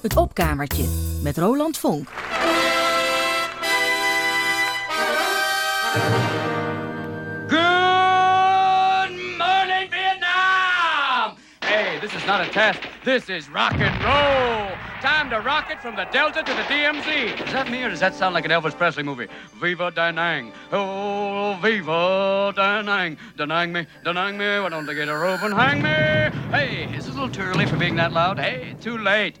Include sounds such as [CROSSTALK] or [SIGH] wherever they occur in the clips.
Het opkamertje met Roland Vonk. Good morning, Vietnam! Hey, this is not a test. This is rock and roll. Time to rock it from the Delta to the DMZ. Is that me or does that sound like an Elvis Presley movie? Viva Da Nang. Oh, Viva Da Nang. Da Nang me, Da Nang me. Why don't they get a rope and hang me? Hey, is this a little too early for being that loud? Hey, too late.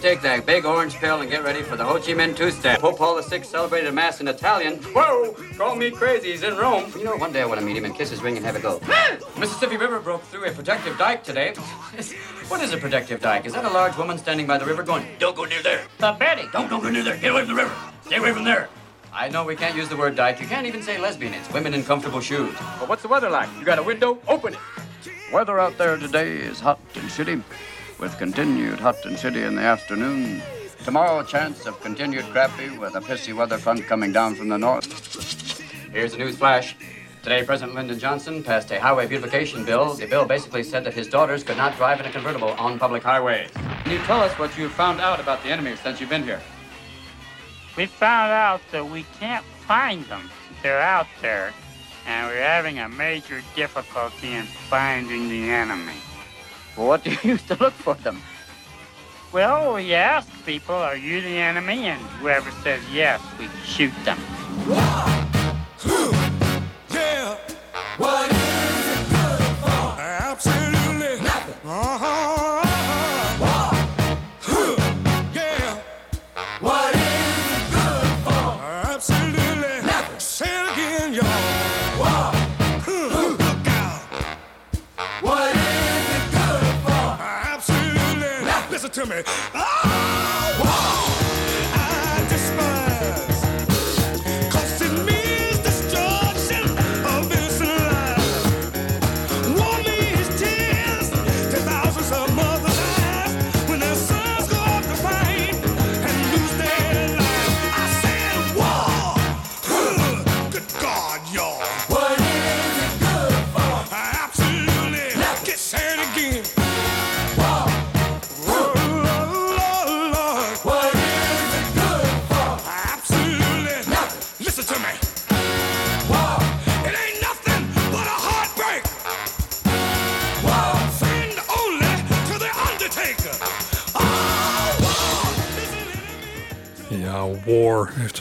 Take that big orange pill and get ready for the Ho Chi Minh two-step. Pope Paul VI celebrated Mass in Italian. Whoa! Call me crazy, he's in Rome. You know, one day I want to meet him and kiss his ring and have a go. [GASPS] Mississippi River broke through a protective dike today. [LAUGHS] what is a protective dike? Is that a large woman standing by the river going, don't go near there? The Betty! Don't, don't go near there. Get away from the river. Stay away from there. I know we can't use the word dyke. You can't even say lesbian. It's women in comfortable shoes. But what's the weather like? You got a window? Open it. Weather out there today is hot and shitty, with continued hot and shitty in the afternoon. Tomorrow, chance of continued crappy with a pissy weather front coming down from the north. Here's a news flash. Today, President Lyndon Johnson passed a highway beautification bill. The bill basically said that his daughters could not drive in a convertible on public highways. Can you tell us what you've found out about the enemy since you've been here? we found out that we can't find them. They're out there, and we're having a major difficulty in finding the enemy. Well, what do you use [LAUGHS] to look for them? Well, we ask people, are you the enemy? And whoever says yes, we shoot them. Yeah. What is it good for? Absolutely nothing. Uh-huh. To me. Oh,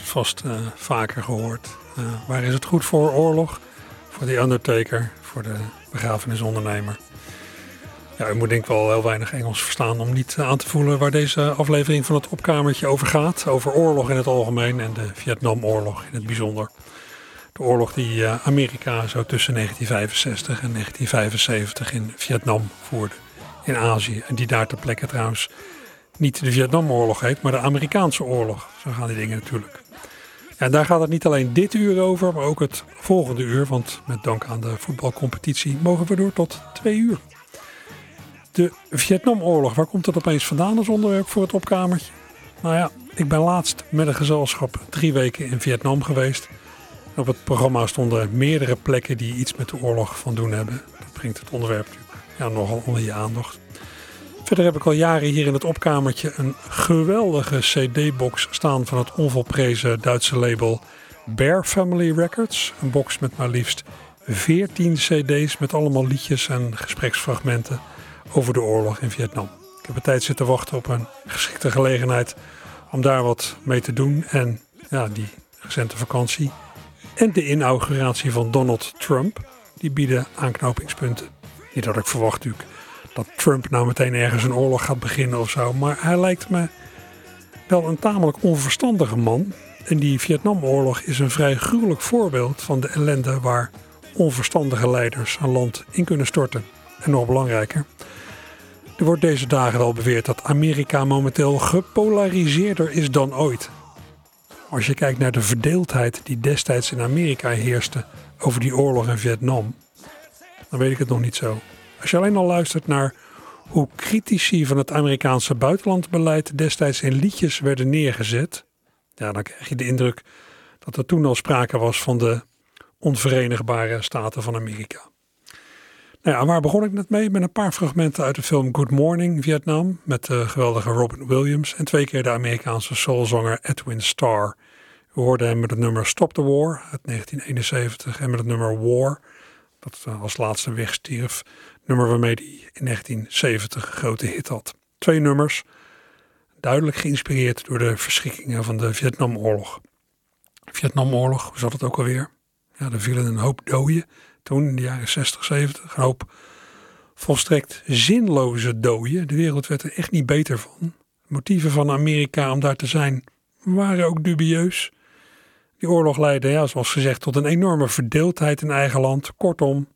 vast uh, vaker gehoord. Uh, waar is het goed voor? Oorlog, voor de Undertaker, voor de begrafenisondernemer. Ja, u moet denk ik wel heel weinig Engels verstaan om niet aan te voelen waar deze aflevering van het opkamertje over gaat. Over oorlog in het algemeen en de Vietnamoorlog in het bijzonder. De oorlog die Amerika zo tussen 1965 en 1975 in Vietnam voerde. In Azië. En die daar ter plekke trouwens niet de Vietnamoorlog heet, maar de Amerikaanse oorlog. Zo gaan die dingen natuurlijk. En daar gaat het niet alleen dit uur over, maar ook het volgende uur. Want met dank aan de voetbalcompetitie mogen we door tot twee uur. De Vietnamoorlog, waar komt dat opeens vandaan als onderwerp voor het opkamertje? Nou ja, ik ben laatst met een gezelschap drie weken in Vietnam geweest. Op het programma stonden meerdere plekken die iets met de oorlog van doen hebben. Dat brengt het onderwerp ja, nogal onder je aandacht. Verder heb ik al jaren hier in het opkamertje een geweldige CD-box staan van het onvolprezen Duitse label Bear Family Records. Een box met maar liefst 14 CD's met allemaal liedjes en gespreksfragmenten over de oorlog in Vietnam. Ik heb een tijd zitten wachten op een geschikte gelegenheid om daar wat mee te doen. En ja, die recente vakantie en de inauguratie van Donald Trump, die bieden aanknopingspunten. Niet dat ik verwacht natuurlijk dat Trump nou meteen ergens een oorlog gaat beginnen of zo. Maar hij lijkt me wel een tamelijk onverstandige man. En die Vietnamoorlog is een vrij gruwelijk voorbeeld van de ellende waar onverstandige leiders een land in kunnen storten. En nog belangrijker, er wordt deze dagen al beweerd dat Amerika momenteel gepolariseerder is dan ooit. Als je kijkt naar de verdeeldheid die destijds in Amerika heerste over die oorlog in Vietnam, dan weet ik het nog niet zo. Als je alleen al luistert naar hoe critici van het Amerikaanse buitenlandbeleid destijds in liedjes werden neergezet, ja, dan krijg je de indruk dat er toen al sprake was van de onverenigbare staten van Amerika. Nou waar begon ik net mee? Met een paar fragmenten uit de film Good Morning Vietnam met de geweldige Robin Williams en twee keer de Amerikaanse soulzanger Edwin Starr. We hoorden hem met het nummer Stop the War uit 1971 en met het nummer War, dat als laatste wegstierf, nummer waarmee hij in 1970 een grote hit had. Twee nummers, duidelijk geïnspireerd door de verschrikkingen van de Vietnamoorlog. Vietnamoorlog, hoe zat het ook alweer? Ja, er vielen een hoop doden toen in de jaren 60, 70. Een hoop volstrekt zinloze doden. De wereld werd er echt niet beter van. Motieven van Amerika om daar te zijn waren ook dubieus. Die oorlog leidde, ja, zoals gezegd, tot een enorme verdeeldheid in eigen land. Kortom,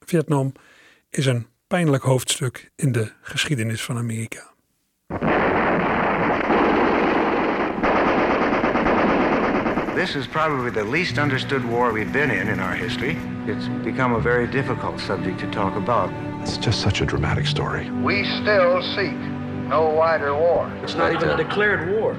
Vietnam is een pijnlijk hoofdstuk in de geschiedenis van Amerika. This is probably the least understood war we've been in in our history. It's become a very difficult subject to talk about. It's just such a dramatic story. We still seek no wider war. It's not even a declared war.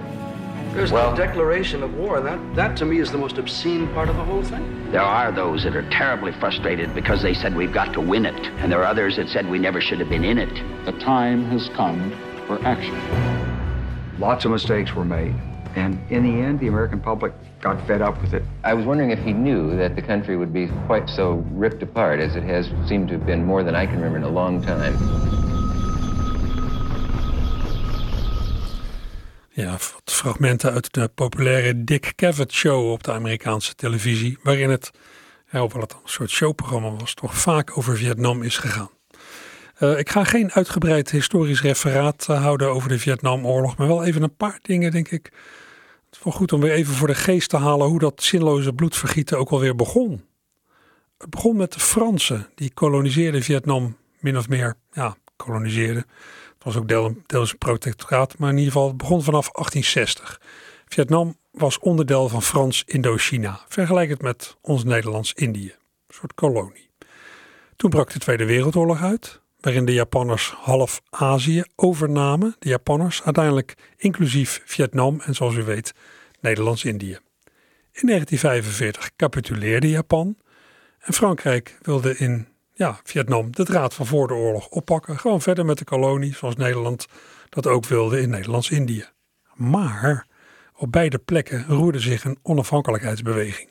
There's well, no declaration of war. That, that to me is the most obscene part of the whole thing. There are those that are terribly frustrated because they said we've got to win it. And there are others that said we never should have been in it. The time has come for action. Lots of mistakes were made. And in the end, the American public got fed up with it. I was wondering if he knew that the country would be quite so ripped apart as it has seemed to have been more than I can remember in a long time. Ja, wat fragmenten uit de populaire Dick Cavett show op de Amerikaanse televisie, waarin het, hoewel het een soort showprogramma was, toch vaak over Vietnam is gegaan. Uh, ik ga geen uitgebreid historisch referaat uh, houden over de Vietnamoorlog, maar wel even een paar dingen, denk ik, het is wel goed om weer even voor de geest te halen hoe dat zinloze bloedvergieten ook alweer begon. Het begon met de Fransen, die koloniseerden Vietnam min of meer, ja, koloniseerden. Het was ook deels een protectoraat, maar in ieder geval het begon vanaf 1860. Vietnam was onderdeel van Frans Indochina, vergelijkend met ons Nederlands-Indië, een soort kolonie. Toen brak de Tweede Wereldoorlog uit waarin de Japanners half Azië overnamen, de Japanners, uiteindelijk inclusief Vietnam en zoals u weet Nederlands-Indië. In 1945 capituleerde Japan en Frankrijk wilde in ja, Vietnam de draad van voor de oorlog oppakken, gewoon verder met de kolonie zoals Nederland dat ook wilde in Nederlands-Indië. Maar op beide plekken roerde zich een onafhankelijkheidsbeweging.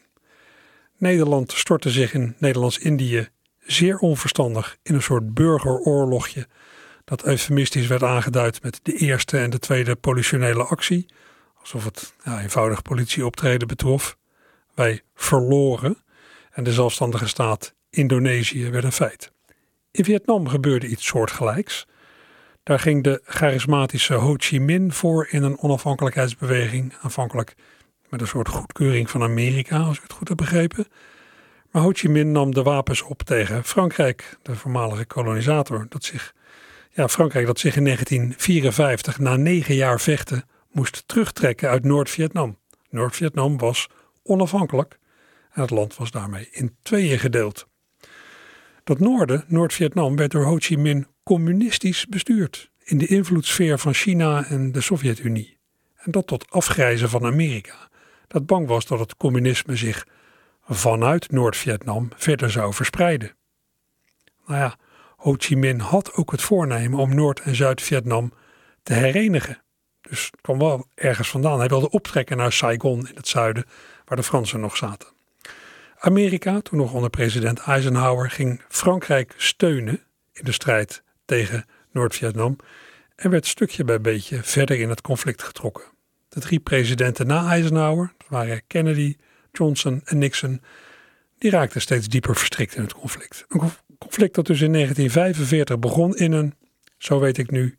Nederland stortte zich in Nederlands-Indië zeer onverstandig in een soort burgeroorlogje dat eufemistisch werd aangeduid met de eerste en de tweede politionele actie. alsof het ja, eenvoudig politieoptreden betrof. Wij verloren en de zelfstandige staat Indonesië werd een feit. In Vietnam gebeurde iets soortgelijks. Daar ging de charismatische Ho Chi Minh voor in een onafhankelijkheidsbeweging, aanvankelijk met een soort goedkeuring van Amerika, als ik het goed heb begrepen. Maar Ho Chi Minh nam de wapens op tegen Frankrijk, de voormalige kolonisator, dat zich, ja, Frankrijk dat zich in 1954 na negen jaar vechten moest terugtrekken uit Noord-Vietnam. Noord-Vietnam was onafhankelijk en het land was daarmee in tweeën gedeeld. Dat noorden, Noord-Vietnam, werd door Ho Chi Minh communistisch bestuurd in de invloedssfeer van China en de Sovjet-Unie. En dat tot afgrijzen van Amerika, dat bang was dat het communisme zich vanuit Noord-Vietnam verder zou verspreiden. Nou ja, Ho Chi Minh had ook het voornemen om Noord- en Zuid-Vietnam te herenigen. Dus het kwam wel ergens vandaan. Hij wilde optrekken naar Saigon in het zuiden, waar de Fransen nog zaten. Amerika, toen nog onder president Eisenhower, ging Frankrijk steunen in de strijd tegen Noord-Vietnam en werd stukje bij beetje verder in het conflict getrokken. De drie presidenten na Eisenhower, dat waren Kennedy, Johnson en Nixon, die raakten steeds dieper verstrikt in het conflict. Een conflict dat dus in 1945 begon in een, zo weet ik nu,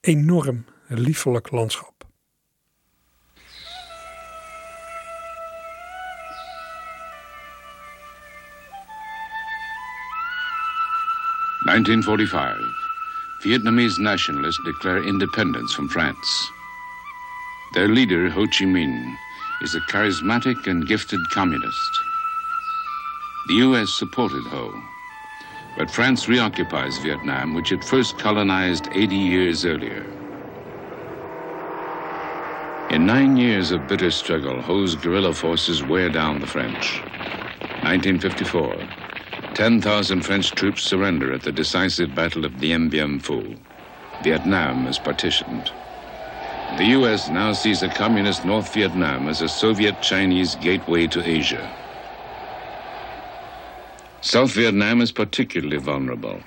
enorm liefelijk landschap. 1945. Vietnamese nationalists declare independence from France. Their leader, Ho Chi Minh, is a charismatic and gifted communist. The U.S. supported Ho, but France reoccupies Vietnam, which it first colonized 80 years earlier. In nine years of bitter struggle, Ho's guerrilla forces wear down the French. 1954. 10,000 French troops surrender at the decisive Battle of Dien Bien Phu. Vietnam is partitioned. The U.S. now sees a communist North Vietnam as a Soviet Chinese gateway to Asia. South Vietnam is particularly vulnerable.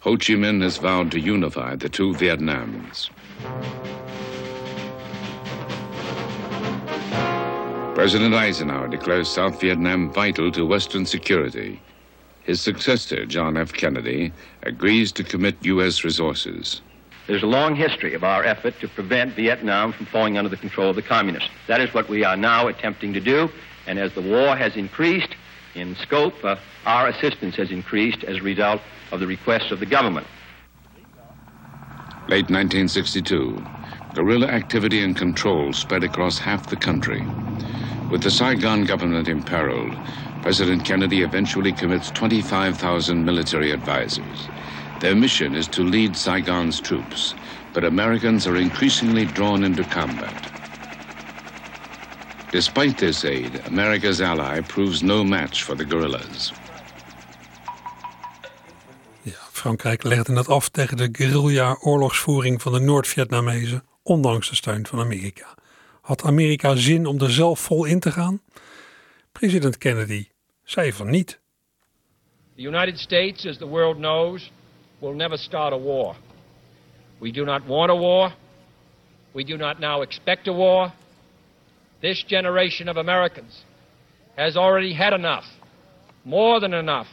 Ho Chi Minh has vowed to unify the two Vietnams. President Eisenhower declares South Vietnam vital to Western security. His successor, John F. Kennedy, agrees to commit U.S. resources. There's a long history of our effort to prevent Vietnam from falling under the control of the communists. That is what we are now attempting to do, and as the war has increased in scope, uh, our assistance has increased as a result of the requests of the government. Late 1962, guerrilla activity and control spread across half the country. With the Saigon government imperiled, President Kennedy eventually commits 25,000 military advisors. Their mission is to lead Saigon's troops, but Americans are increasingly drawn into combat. Despite this aid, America's ally proves no match for the guerrillas. Ja, Frankrijk legde het af tegen de guerrilla-oorlogsvoering van de Noord-Vietnamezen, ondanks de steun van Amerika. Had Amerika zin om er zelf vol in te gaan? President Kennedy zei van niet. The United States, as the world knows, will never start a war. We do not want a war. We do not now expect a war. This generation of Americans has already had enough, more than enough,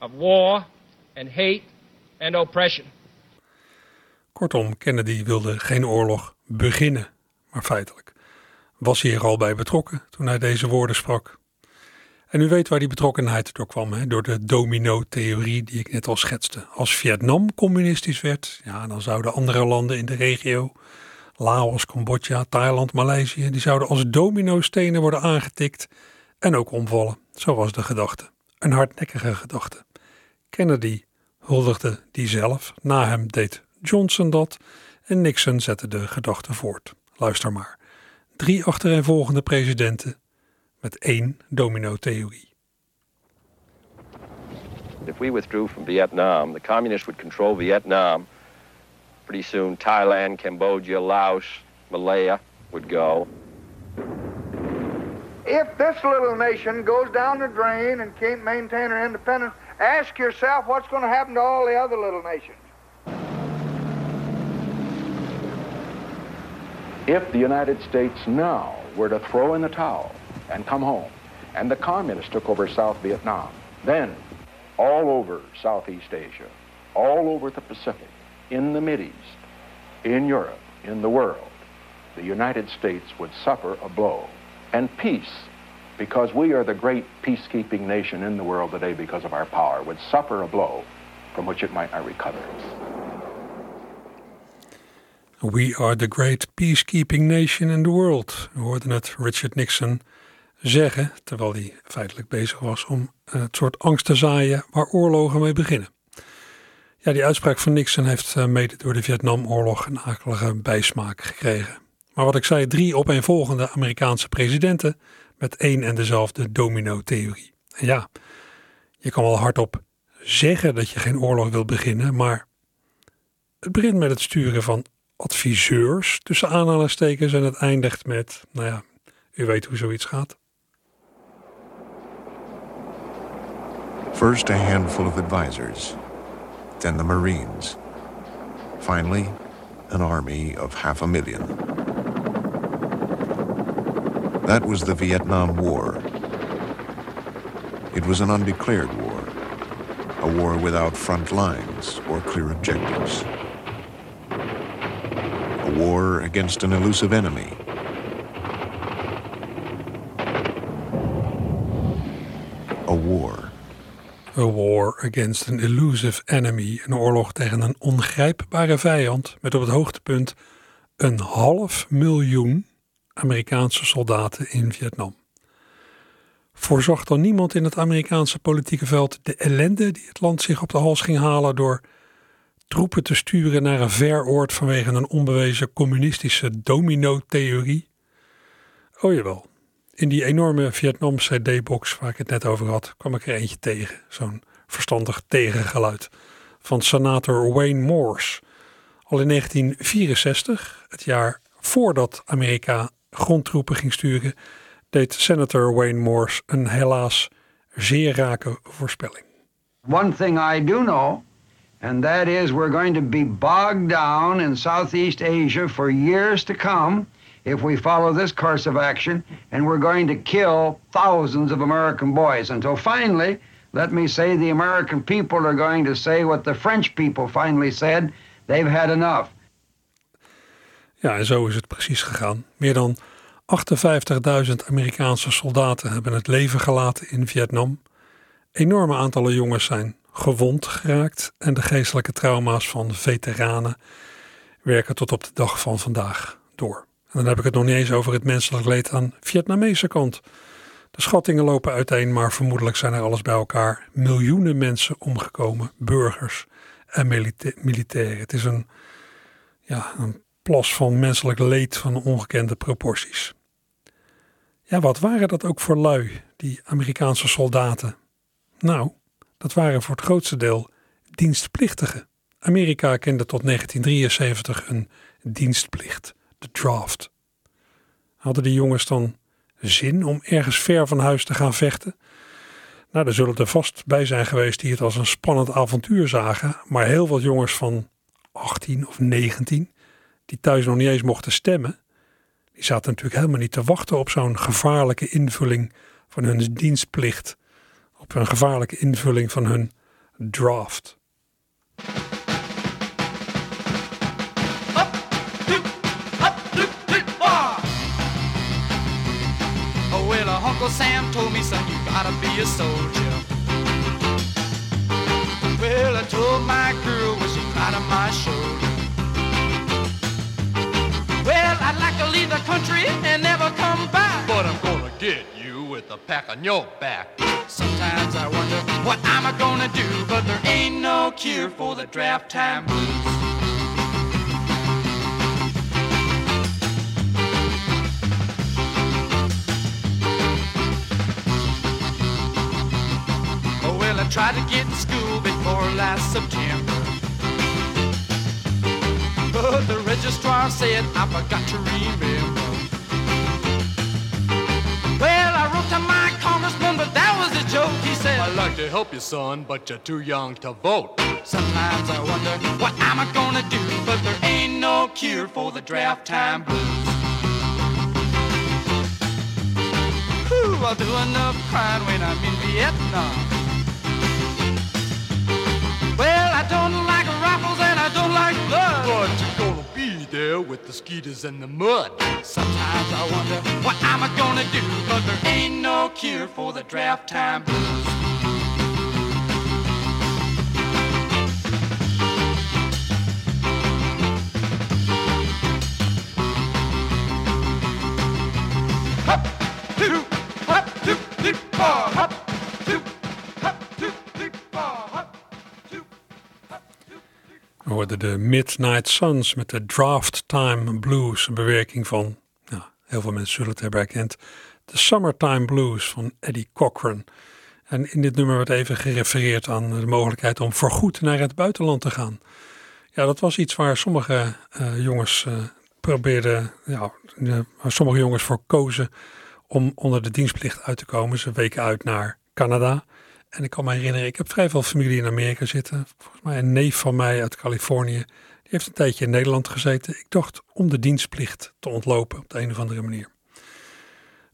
of war and hate and oppression. Kortom, Kennedy wilde geen oorlog beginnen, maar feitelijk was hij er al bij betrokken toen hij deze woorden sprak. En u weet waar die betrokkenheid door kwam, hè? door de domino-theorie die ik net al schetste. Als Vietnam communistisch werd, ja, dan zouden andere landen in de regio, Laos, Cambodja, Thailand, Maleisië, die zouden als dominostenen worden aangetikt en ook omvallen. Zo was de gedachte. Een hardnekkige gedachte. Kennedy huldigde die zelf, na hem deed Johnson dat en Nixon zette de gedachte voort. Luister maar. Drie achtereenvolgende presidenten met één domino-theorie. If we withdrew from Vietnam, the communists would control Vietnam. Pretty soon, Thailand, Cambodia, Laos, Malaya would go. If this little nation goes down the drain and can't maintain her independence, ask yourself what's going to happen to all the other little nations. If the United States now were to throw in the towel and come home, and the communists took over South Vietnam, then all over Southeast Asia, all over the Pacific, in the Mideast, in Europe, in the world, the United States would suffer a blow. And peace, because we are the great peacekeeping nation in the world today because of our power, would suffer a blow from which it might not recover. We are the great peacekeeping nation in the world. We Richard Nixon zeggen, terwijl hij feitelijk bezig was om het soort angst te zaaien waar oorlogen mee beginnen. Ja, die uitspraak van Nixon heeft eh, mede door de Vietnamoorlog een akelige bijsmaak gekregen. Maar wat ik zei, drie opeenvolgende Amerikaanse presidenten met één en dezelfde domino-theorie. En ja, je kan wel hardop zeggen dat je geen oorlog wilt beginnen, maar het begint met het sturen van adviseurs tussen aanhalingstekens en het eindigt met, nou ja, u weet hoe zoiets gaat. First a handful of advisors, then the Marines. Finally, an army of half a million. That was the Vietnam War. It was an undeclared war, a war without front lines or clear objectives. A war against an elusive enemy. A war against an elusive enemy. Een oorlog tegen een ongrijpbare vijand met op het hoogtepunt een half miljoen Amerikaanse soldaten in Vietnam. Voorzag dan niemand in het Amerikaanse politieke veld de ellende die het land zich op de hals ging halen door troepen te sturen naar een ver oord vanwege een onbewezen communistische domino-theorie? Oh jawel, in die enorme Vietnam CD-box waar ik het net over had, kwam ik er eentje tegen. Zo'n verstandig tegengeluid van senator Wayne Morse. Al in 1964, het jaar voordat Amerika grondtroepen ging sturen, deed senator Wayne Morse een helaas zeer rake voorspelling. One thing I do know, and that is we're going to be bogged down in Southeast Asia for years to come if we follow this course of action, and we're going to kill thousands of American boys until finally, let me say, the American people are going to say what the French people finally said they've had enough. Ja, en zo is het precies gegaan. Meer dan 58.000 Amerikaanse soldaten hebben het leven gelaten in Vietnam. Enorme aantallen jongens zijn gewond geraakt en de geestelijke trauma's van veteranen werken tot op de dag van vandaag door. En dan heb ik het nog niet eens over het menselijk leed aan Vietnamese kant. De schattingen lopen uiteen, maar vermoedelijk zijn er alles bij elkaar miljoenen mensen omgekomen, burgers en militairen. Het is een, ja, een plas van menselijk leed van ongekende proporties. Ja, wat waren dat ook voor lui, die Amerikaanse soldaten? Nou, dat waren voor het grootste deel dienstplichtigen. Amerika kende tot 1973 een dienstplicht, de draft. Hadden die jongens dan zin om ergens ver van huis te gaan vechten? Nou, er zullen er vast bij zijn geweest die het als een spannend avontuur zagen, maar heel wat jongens van 18 of 19, die thuis nog niet eens mochten stemmen, die zaten natuurlijk helemaal niet te wachten op zo'n gevaarlijke invulling van hun dienstplicht. Op een gevaarlijke invulling van hun draft. Uncle Sam told me, son, you gotta be a soldier. Well, I told my girl when she cried on my shoulder. Well, I'd like to leave the country and never come back. But I'm gonna get you with a pack on your back. Sometimes I wonder what I'm gonna do, but there ain't no cure for the draft time blues. tried to get in school before last September. But the registrar said I forgot to remember. Well, I wrote to my congressman, but that was a joke. He said, I'd like to help you, son, but you're too young to vote. Sometimes I wonder what I'm gonna do, but there ain't no cure for the draft time blues. Whew, I'll do enough crying when I'm in Vietnam. Don't like rifles and I don't like blood. But you're gonna be there with the skeeters and the mud. Sometimes I wonder what I'm gonna do, cause there ain't no cure for the draft time blues. We hoorden de Midnight Suns met de Draft Time Blues, een bewerking van, nou, heel veel mensen zullen het hebben herkend, de Summertime Blues van Eddie Cochran. En in dit nummer wordt even gerefereerd aan de mogelijkheid om voorgoed naar het buitenland te gaan. Ja, dat was iets waar sommige uh, jongens uh, probeerden, ja, waar sommige jongens voor kozen om onder de dienstplicht uit te komen. Ze weken uit naar Canada. En ik kan me herinneren, ik heb vrij veel familie in Amerika zitten. Volgens mij een neef van mij uit Californië. Die heeft een tijdje in Nederland gezeten. Ik dacht om de dienstplicht te ontlopen op de een of andere manier.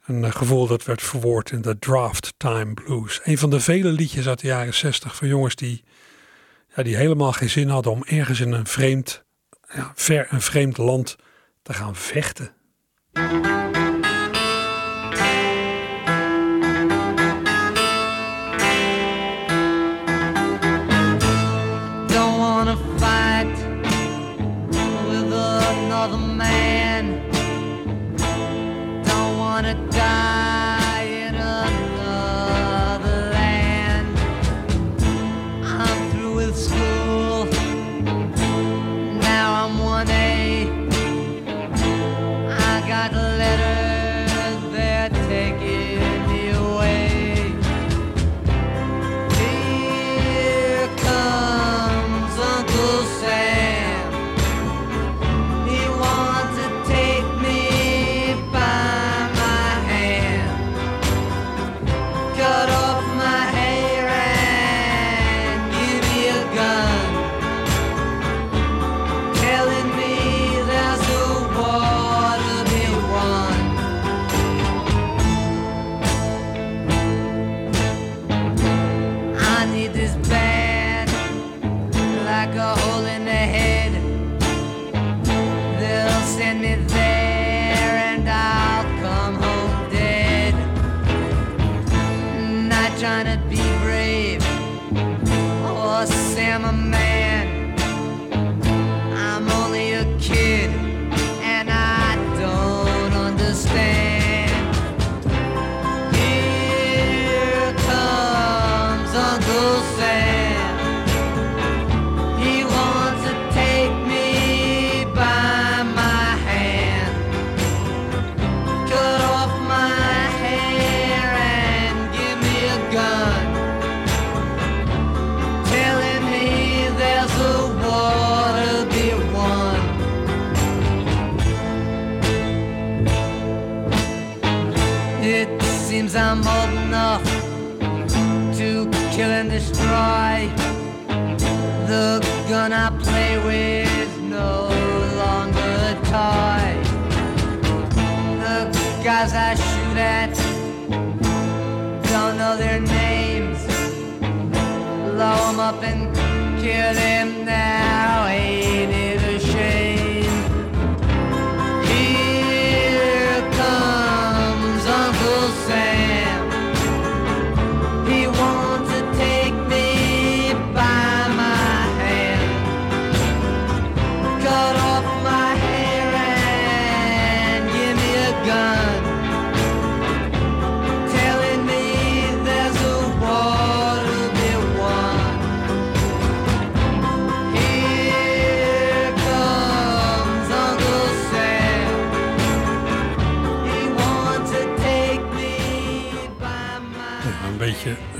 Een uh, gevoel dat werd verwoord in de Draft Time Blues. Een van de vele liedjes uit de jaren 60 van jongens die, ja, die helemaal geen zin hadden om ergens in een vreemd, ja, ver een vreemd land te gaan vechten. I'm old enough to kill and destroy. The gun I play with no longer a toy. The guys I shoot at don't know their names. Blow them up and kill them now.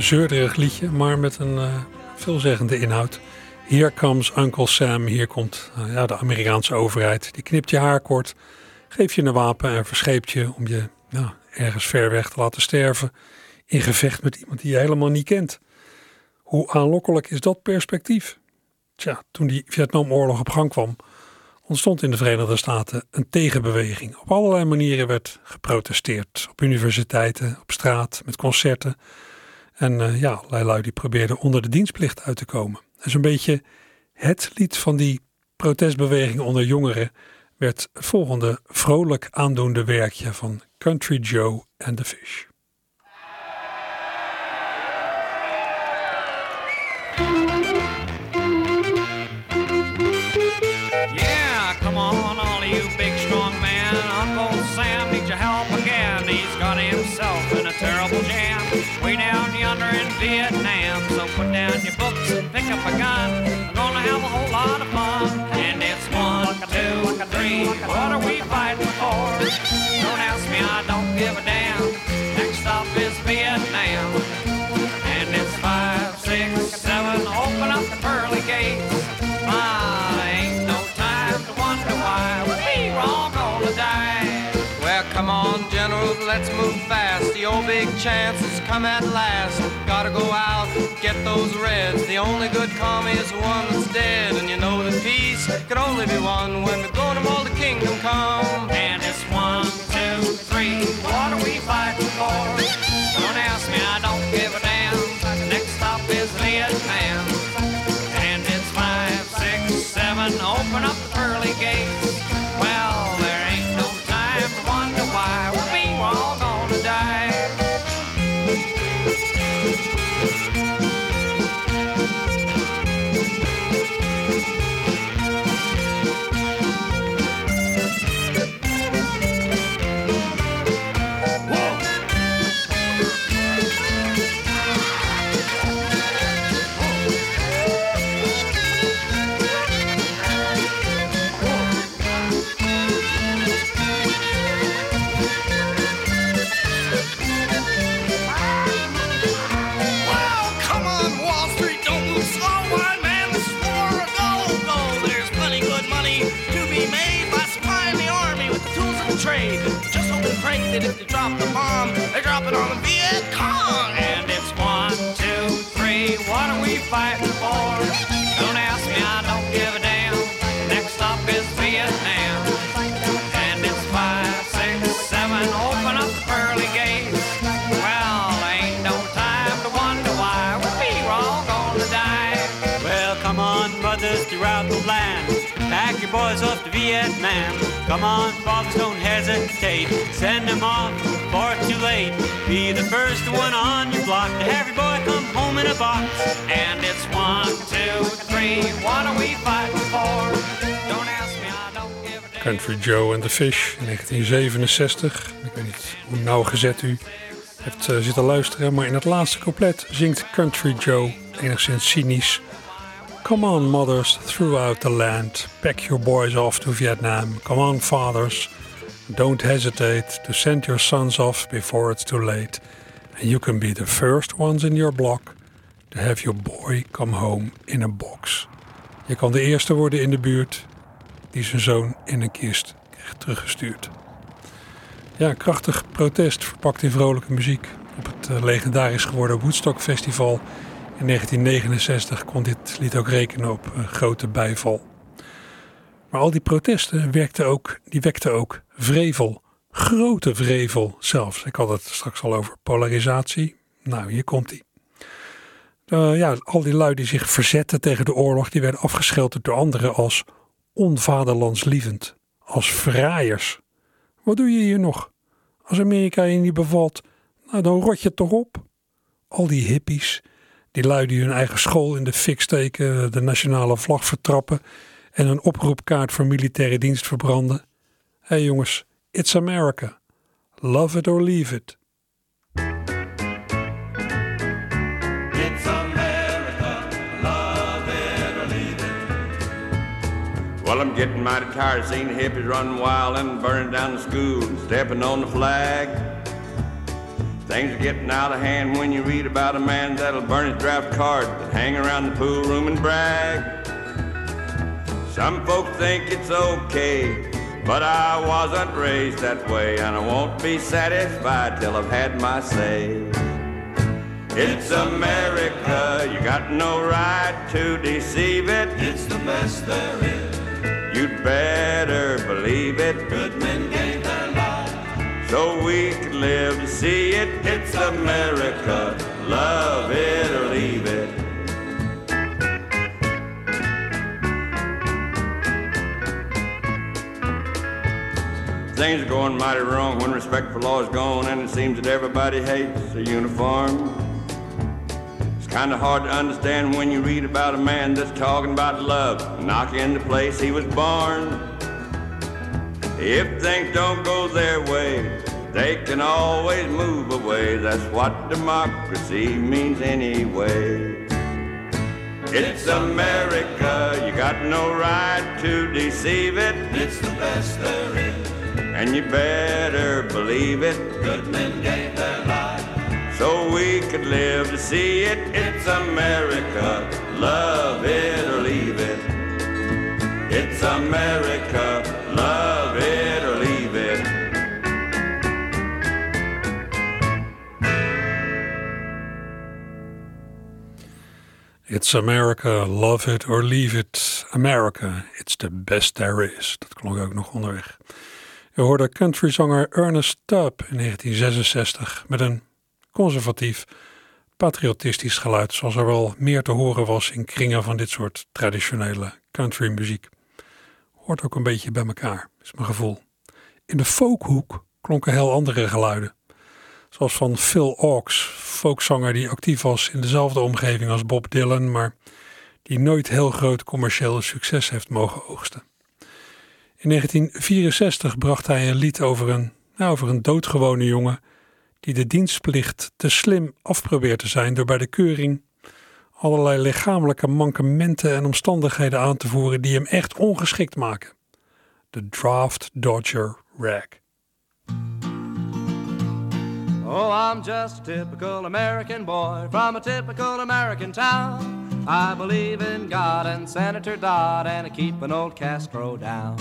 Zeurderig liedje, maar met een uh, veelzeggende inhoud. Here comes Uncle Sam, hier komt uh, ja, de Amerikaanse overheid. Die knipt je haar kort, geeft je een wapen en verscheept je om je nou, ergens ver weg te laten sterven. In gevecht met iemand die je helemaal niet kent. Hoe aanlokkelijk is dat perspectief? Tja, toen die Vietnamoorlog op gang kwam, ontstond in de Verenigde Staten een tegenbeweging. Op allerlei manieren werd geprotesteerd. Op universiteiten, op straat, met concerten. En uh, ja, allerlei lui die probeerden onder de dienstplicht uit te komen. En zo'n beetje het lied van die protestbeweging onder jongeren werd volgende vrolijk aandoende werkje van Country Joe and the Fish. Vietnam. So put down your books and pick up a gun. We're gonna have a whole lot of fun. And it's one, two, three. What are we fighting for? Don't ask me, I don't give a damn. Next stop is Vietnam. And it's five, six, seven. Open up the pearly gates. Ah, ain't no time to wonder why we're all gonna die. Well, come on, generals, let's move fast. The old big chances come at last. Gotta go out, get those reds. The only good commie is the one that's dead. And you know that peace could only be won when going to all the kingdom come. And it's one, two, three. What are we fighting for? Don't ask me, I don't give a damn. Next stop is Vietnam. And it's five, six, seven. Open up the pearly gates. Boys off to Vietnam. Come on, fathers, don't hesitate. Send them off it's too late. Be the first one on your block to have your boy come home in a box. And it's one, two, three. What are we fighting for? Don't ask me, I don't give a. Country Joe and the Fish in 1967. Ik weet niet hoe nauwgezet u hebt eh, zitten luisteren, maar in het laatste couplet zingt Country Joe enigszins cynisch. Come on, mothers throughout the land, pack your boys off to Vietnam. Come on, fathers, don't hesitate to send your sons off before it's too late. And you can be the first ones in your block to have your boy come home in a box. Je kan de eerste worden in de buurt die zijn zoon in een kist krijgt teruggestuurd. Ja, krachtig protest verpakt in vrolijke muziek. Op het eh, legendarisch geworden Woodstock Festival in 1969 kon dit lied ook rekenen op eh, grote bijval. Maar al die protesten werkten ook, die wekten ook vrevel. Grote vrevel zelfs. Ik had het straks al over polarisatie. Nou, hier komt hij. ja, al die lui die zich verzetten tegen de oorlog, die werden afgeschilderd door anderen als onvaderlandslievend, als verraaiers. Wat doe je hier nog? Als Amerika je niet bevalt, nou dan rot je toch op. Al die hippies, die lui die hun eigen school in de fik steken, de nationale vlag vertrappen en een oproepkaart voor militaire dienst verbranden. Hé hey jongens, it's America. Love it or leave it. It's America, love it or leave it. Well, I'm getting mighty tired seeing hippies running wild and burning down the schools stepping on the flag. Things are getting out of hand when you read about a man that'll burn his draft card and hang around the pool room and brag. Some folks think it's okay, but I wasn't raised that way, and I won't be satisfied till I've had my say. It's America, you got no right to deceive it. It's the best there is. You'd better believe it. Good men gave their lives. So we could live to see it. It's America. Love it or leave it. Things are going mighty wrong when respect for law is gone, and it seems that everybody hates a uniform. It's kind of hard to understand when you read about a man that's talking about love, knocking the place he was born. If things don't go their way, they can always move away. That's what democracy means anyway. It's America, you got no right to deceive it. It's the best there is. And you better believe it. Good men gave their lives. So we could live to see it. It's America, love it or leave it. It's America, It's America, love it or leave it. America, it's the best there is. Dat klonk ook nog onderweg. Je hoorde countryzanger Ernest Tubb in 1966 met een conservatief, patriotistisch geluid, zoals er wel meer te horen was in kringen van dit soort traditionele countrymuziek. Hoort ook een beetje bij elkaar, is mijn gevoel. In de folkhoek klonken heel andere geluiden. Zoals van Phil Oaks, folkzanger die actief was in dezelfde omgeving als Bob Dylan, maar die nooit heel groot commercieel succes heeft mogen oogsten. In 1964 bracht hij een lied over een, nou, over een doodgewone jongen die de dienstplicht te slim afprobeert te zijn door bij de keuring allerlei lichamelijke mankementen en omstandigheden aan te voeren die hem echt ongeschikt maken. De Draft Dodger Rag. Oh, I'm just a typical American boy from a typical American town. I believe in God and Senator Dodd and I keep an old Castro down.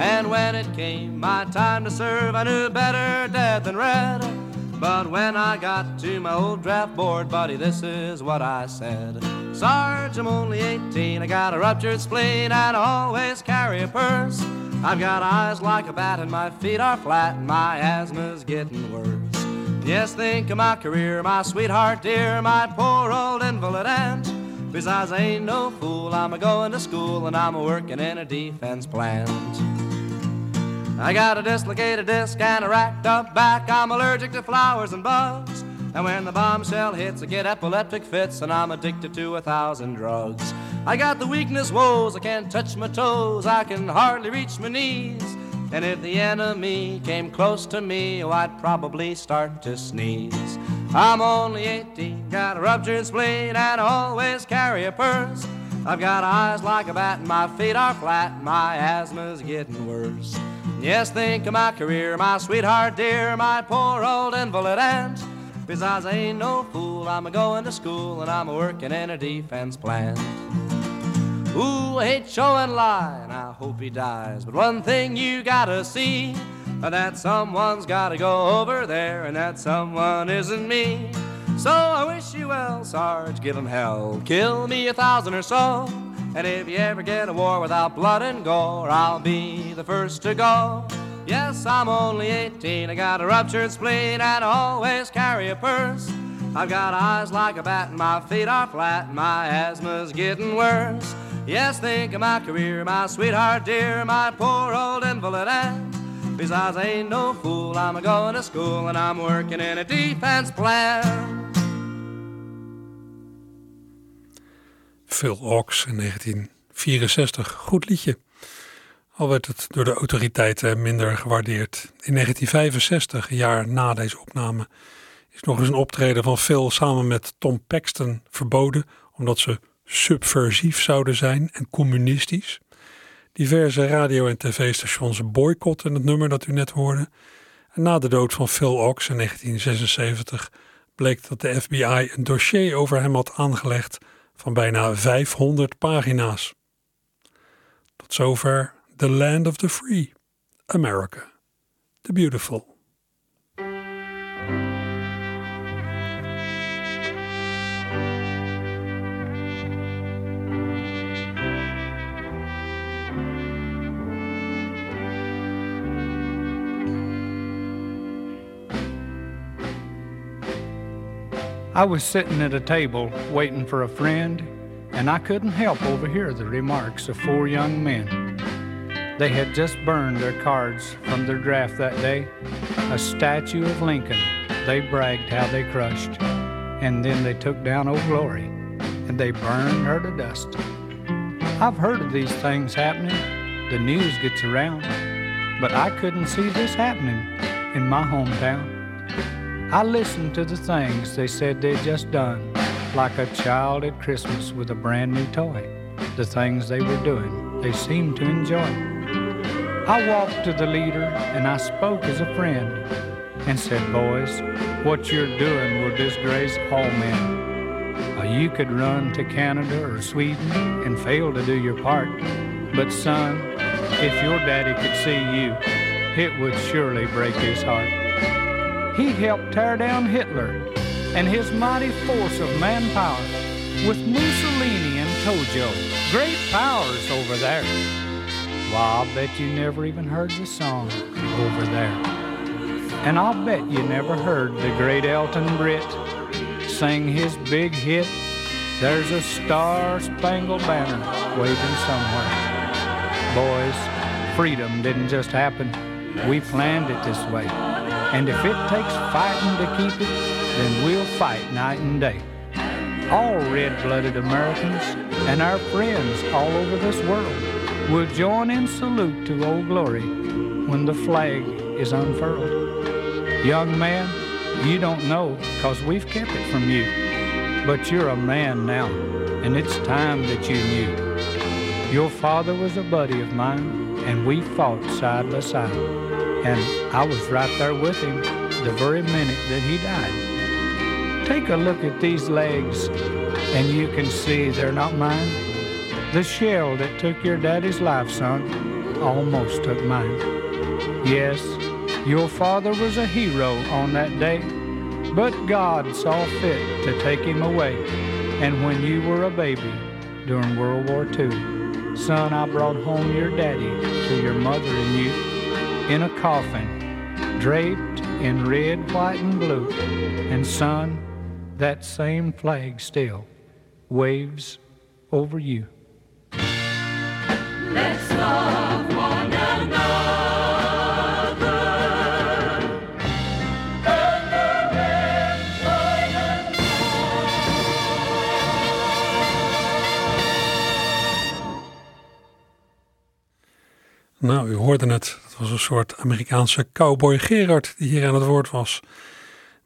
And when it came my time to serve, I knew better dead than red. But when I got to my old draft board, buddy, this is what I said. Sarge, I'm only 18, I got a ruptured spleen and I always carry a purse. I've got eyes like a bat and my feet are flat and my asthma's getting worse. Yes, think of my career, my sweetheart dear, my poor old invalid aunt. Besides, I ain't no fool, I'm a going to school and I'm a working in a defense plant. I got a dislocated disc and a racked up back. I'm allergic to flowers and bugs. And when the bombshell hits, I get epileptic fits, and I'm addicted to a thousand drugs. I got the weakness woes, I can't touch my toes, I can hardly reach my knees. And if the enemy came close to me, oh, I'd probably start to sneeze. I'm only 18, got a ruptured spleen, and always carry a purse. I've got eyes like a bat, and my feet are flat, my asthma's getting worse. Yes, think of my career, my sweetheart dear, my poor old invalid aunt. Besides, I ain't no fool, I'm a going to school and I'm a working in a defense plant. Ooh, I hate showing lie, and I hope he dies. But one thing you gotta see, that someone's gotta go over there, and that someone isn't me. So I wish you well, Sarge, give him hell. Kill me a thousand or so. And if you ever get a war without blood and gore, I'll be the first to go. Yes, I'm only 18, I got a ruptured spleen, and I always carry a purse. I've got eyes like a bat, and my feet are flat, and my asthma's getting worse. Yes, think of my career, my sweetheart dear, my poor old invalid aunt. Besides, I ain't no fool, I'm going to school, and I'm working in a defense plant. Phil Oaks in 1964. Goed liedje. Al werd het door de autoriteiten minder gewaardeerd. In 1965, een jaar na deze opname, is nog eens een optreden van Phil samen met Tom Paxton verboden, omdat ze subversief zouden zijn en communistisch. Diverse radio- en tv-stations boycotten het nummer dat u net hoorde. En na de dood van Phil Oaks in 1976 bleek dat de FBI een dossier over hem had aangelegd van bijna 500 pagina's. Tot zover The Land of the Free, America, the Beautiful. I was sitting at a table waiting for a friend, and I couldn't help overhear the remarks of four young men. They had just burned their cards from their draft that day, a statue of Lincoln they bragged how they crushed, and then they took down Old Glory, and they burned her to dust. I've heard of these things happening, the news gets around, but I couldn't see this happening in my hometown. I listened to the things they said they'd just done, like a child at Christmas with a brand new toy. The things they were doing, they seemed to enjoy. I walked to the leader and I spoke as a friend and said, Boys, what you're doing will disgrace all men. Uh, you could run to Canada or Sweden and fail to do your part. But, son, if your daddy could see you, it would surely break his heart. He helped tear down Hitler and his mighty force of manpower with Mussolini and Tojo. Great powers over there. Why, I'll bet you never even heard the song over there. And I'll bet you never heard the great Elton Britt sing his big hit, There's a Star Spangled Banner waving somewhere. Boys, freedom didn't just happen. We planned it this way. And if it takes fighting to keep it, then we'll fight night and day. All red-blooded Americans and our friends all over this world will join in salute to Old Glory when the flag is unfurled. Young man, you don't know cause we've kept it from you. But you're a man now, and it's time that you knew. Your father was a buddy of mine, and we fought side by side. And I was right there with him the very minute that he died. Take a look at these legs, and you can see they're not mine. The shell that took your daddy's life, son, almost took mine. Yes, your father was a hero on that day, but God saw fit to take him away. And when you were a baby during World War II, son, I brought home your daddy to your mother and you in a coffin, draped in red, white, and blue. And son, that same flag still waves over you. Let's love one another. Nou, u hoorde het. Het was een soort Amerikaanse cowboy Gerard die hier aan het woord was.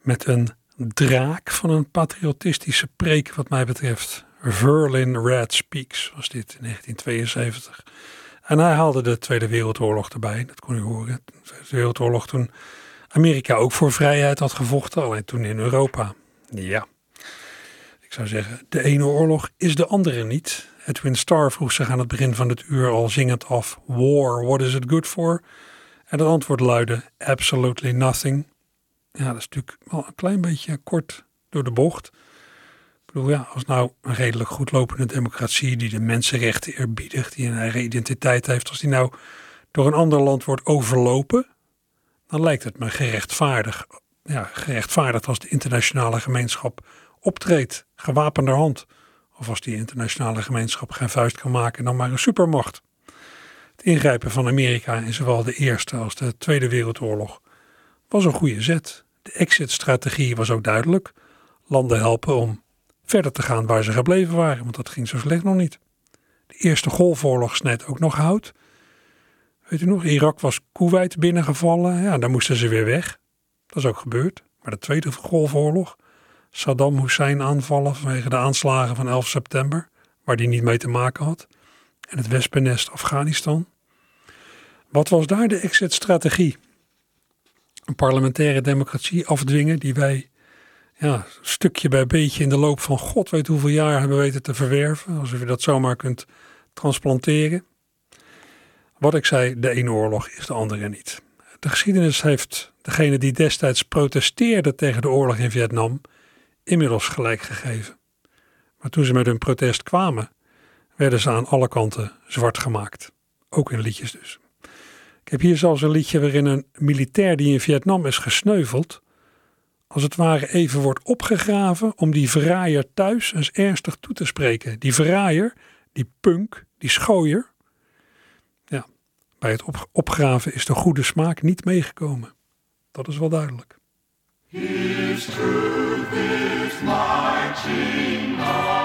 Met een draak van een patriotistische preek wat mij betreft. Verlin Red Speaks was dit in 1972. En hij haalde de Tweede Wereldoorlog erbij, dat kon u horen. De Tweede Wereldoorlog toen Amerika ook voor vrijheid had gevochten, alleen toen in Europa. Ja, ik zou zeggen, de ene oorlog is de andere niet. Edwin Starr vroeg zich aan het begin van het uur al zingend af: War, what is it good for? En het antwoord luidde: Absolutely nothing. Ja, dat is natuurlijk wel een klein beetje kort door de bocht. Ik bedoel, ja, als nou een redelijk goed lopende democratie die de mensenrechten eerbiedigt, die een eigen identiteit heeft, als die nou door een ander land wordt overlopen, dan lijkt het me gerechtvaardig, ja, gerechtvaardigd als de internationale gemeenschap optreedt, gewapenderhand. Of als die internationale gemeenschap geen vuist kan maken, dan maar een supermacht. Het ingrijpen van Amerika in zowel de Eerste als de Tweede Wereldoorlog was een goede zet. De exit-strategie was ook duidelijk. Landen helpen om verder te gaan waar ze gebleven waren, want dat ging zo slecht nog niet. De Eerste Golfoorlog sneed ook nog hout. Weet u nog, Irak was Kuwait binnengevallen. Ja, daar moesten ze weer weg. Dat is ook gebeurd. Maar de Tweede Golfoorlog, Saddam Hussein aanvallen vanwege de aanslagen van 11 september, waar die niet mee te maken had. En het wespennest Afghanistan. Wat was daar de exit-strategie? Een parlementaire democratie afdwingen die wij ja, stukje bij beetje in de loop van god weet hoeveel jaar hebben weten te verwerven. Alsof je dat zomaar kunt transplanteren. Wat ik zei, de ene oorlog is de andere niet. De geschiedenis heeft degene die destijds protesteerde tegen de oorlog in Vietnam inmiddels gelijk gegeven. Maar toen ze met hun protest kwamen, werden ze aan alle kanten zwart gemaakt. Ook in liedjes dus. Ik heb hier zelfs een liedje waarin een militair die in Vietnam is gesneuveld, als het ware even wordt opgegraven om die verraaier thuis eens ernstig toe te spreken. Die verraaier, die punk, die schooier. Ja, bij het op opgraven is de goede smaak niet meegekomen. Dat is wel duidelijk. His truth is marching on.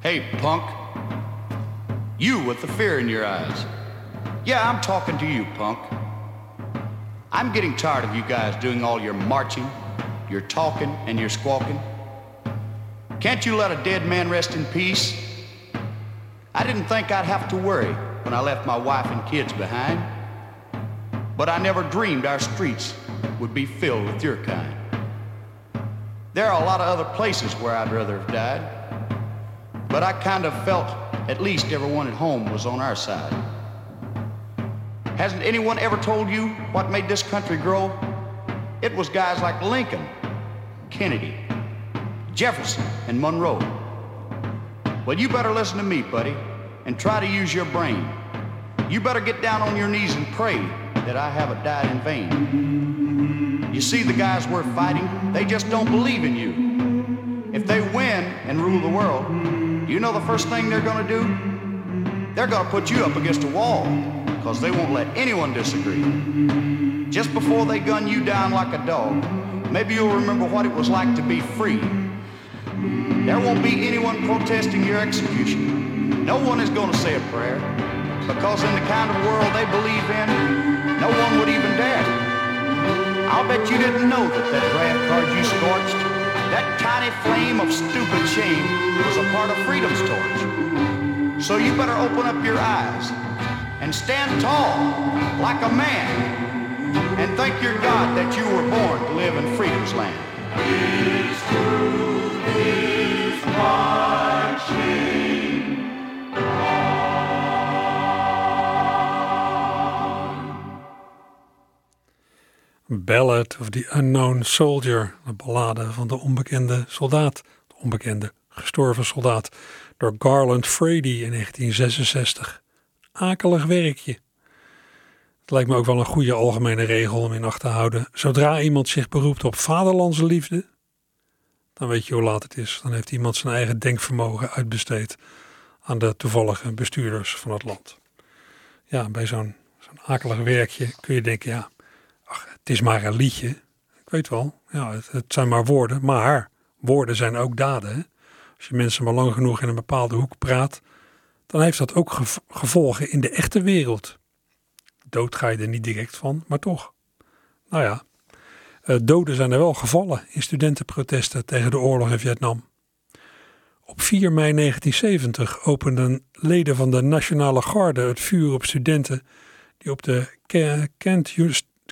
Hey, punk. You with the fear in your eyes. Yeah, I'm talking to you, punk. I'm getting tired of you guys doing all your marching, your talking, and your squawking. Can't you let a dead man rest in peace? I didn't think I'd have to worry when I left my wife and kids behind. But I never dreamed our streets would be filled with your kind. There are a lot of other places where I'd rather have died. But I kind of felt at least everyone at home was on our side. Hasn't anyone ever told you what made this country grow? It was guys like Lincoln, Kennedy, Jefferson, and Monroe. Well, you better listen to me, buddy, and try to use your brain. You better get down on your knees and pray that I haven't died in vain. You see, the guys we're fighting, they just don't believe in you. If they win and rule the world, you know the first thing they're gonna do? They're gonna put you up against a wall, because they won't let anyone disagree. Just before they gun you down like a dog, maybe you'll remember what it was like to be free. There won't be anyone protesting your execution. No one is gonna say a prayer, because in the kind of world they believe in, no one would even dare. I'll bet you didn't know that that draft card you scorched that tiny flame of stupid shame was a part of freedom's torch. So you better open up your eyes and stand tall like a man and thank your God that you were born to live in freedom's land. Ballad of the Unknown Soldier, de ballade van de onbekende soldaat, de onbekende gestorven soldaat, door Garland Frady in 1966. Akelig werkje. Het lijkt me ook wel een goede algemene regel om in acht te houden. Zodra iemand zich beroept op vaderlandsliefde, dan weet je hoe laat het is. Dan heeft iemand zijn eigen denkvermogen uitbesteed aan de toevallige bestuurders van het land. Ja, bij zo'n akelig werkje kun je denken, ja, het is maar een liedje. Ik weet wel, ja, het, zijn maar woorden. Maar woorden zijn ook daden. Als je mensen maar lang genoeg in een bepaalde hoek praat, dan heeft dat ook gevolgen in de echte wereld. Dood ga je er niet direct van, maar toch. Nou ja, uh, doden zijn er wel gevallen in studentenprotesten tegen de oorlog in Vietnam. Op 4 mei 1970 openden leden van de Nationale Garde het vuur op studenten die op de Kent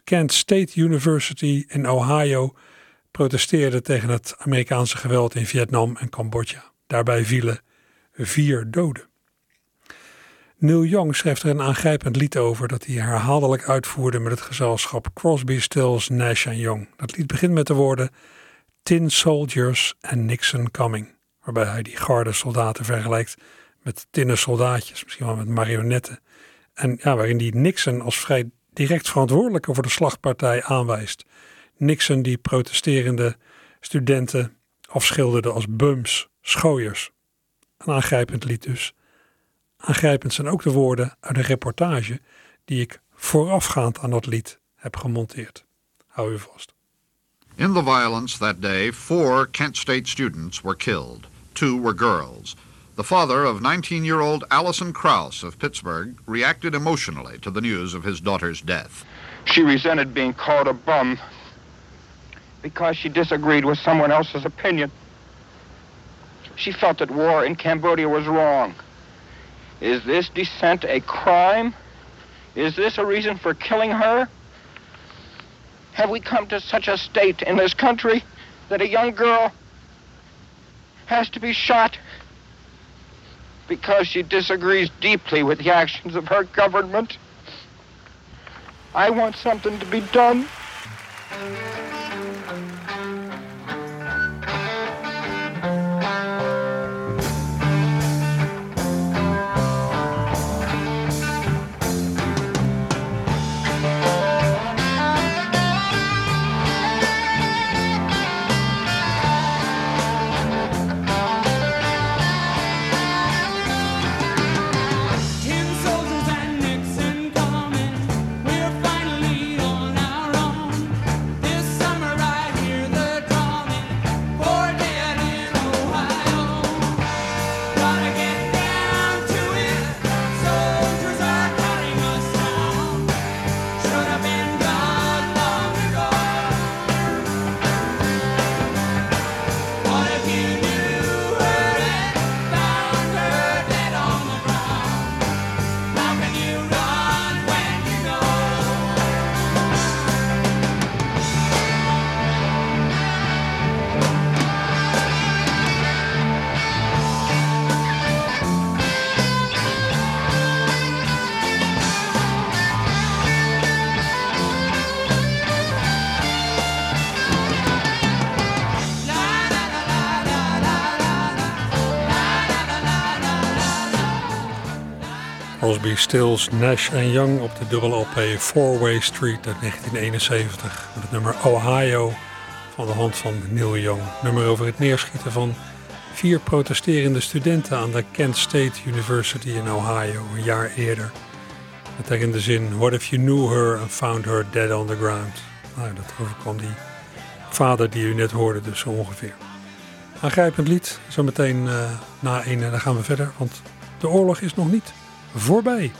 Kent State University in Ohio protesteerden tegen het Amerikaanse geweld in Vietnam en Cambodja. Daarbij vielen vier doden. Neil Young schreef er een aangrijpend lied over dat hij herhaaldelijk uitvoerde met het gezelschap Crosby, Stills, Nash Young. Dat lied begint met de woorden Tin Soldiers and Nixon Coming, waarbij hij die garde soldaten vergelijkt met tinnen soldaatjes, misschien wel met marionetten. En ja, waarin die Nixon als vrij direct verantwoordelijke voor de slagpartij aanwijst. Nixon die protesterende studenten afschilderde als bums, schooiers. Een aangrijpend lied dus. Aangrijpend zijn ook de woorden uit een reportage die ik voorafgaand aan dat lied heb gemonteerd. Hou u vast. In the violence that day, four Kent State students were killed. Two were girls. The father of 19 year old Allison Krauss of Pittsburgh reacted emotionally to the news of his daughter's death. She resented being called a bum because she disagreed with someone else's opinion. She felt that war in Cambodia was wrong. Is this dissent a crime? Is this a reason for killing her? Have we come to such a state in this country that a young girl has to be shot because she disagrees deeply with the actions of her government. I want something to be done. Crosby, Stills, Nash en Young op de dubbele LP Four Way Street uit 1971. Met het nummer Ohio van de hand van Neil Young. Nummer over het neerschieten van vier protesterende studenten aan de Kent State University in Ohio een jaar eerder. Met in de zin, what if you knew her and found her dead on the ground. Nou, dat overkwam die vader die u net hoorde dus zo ongeveer. Aangrijpend lied, zometeen uh, na een, dan gaan we verder, want de oorlog is nog niet voorbij.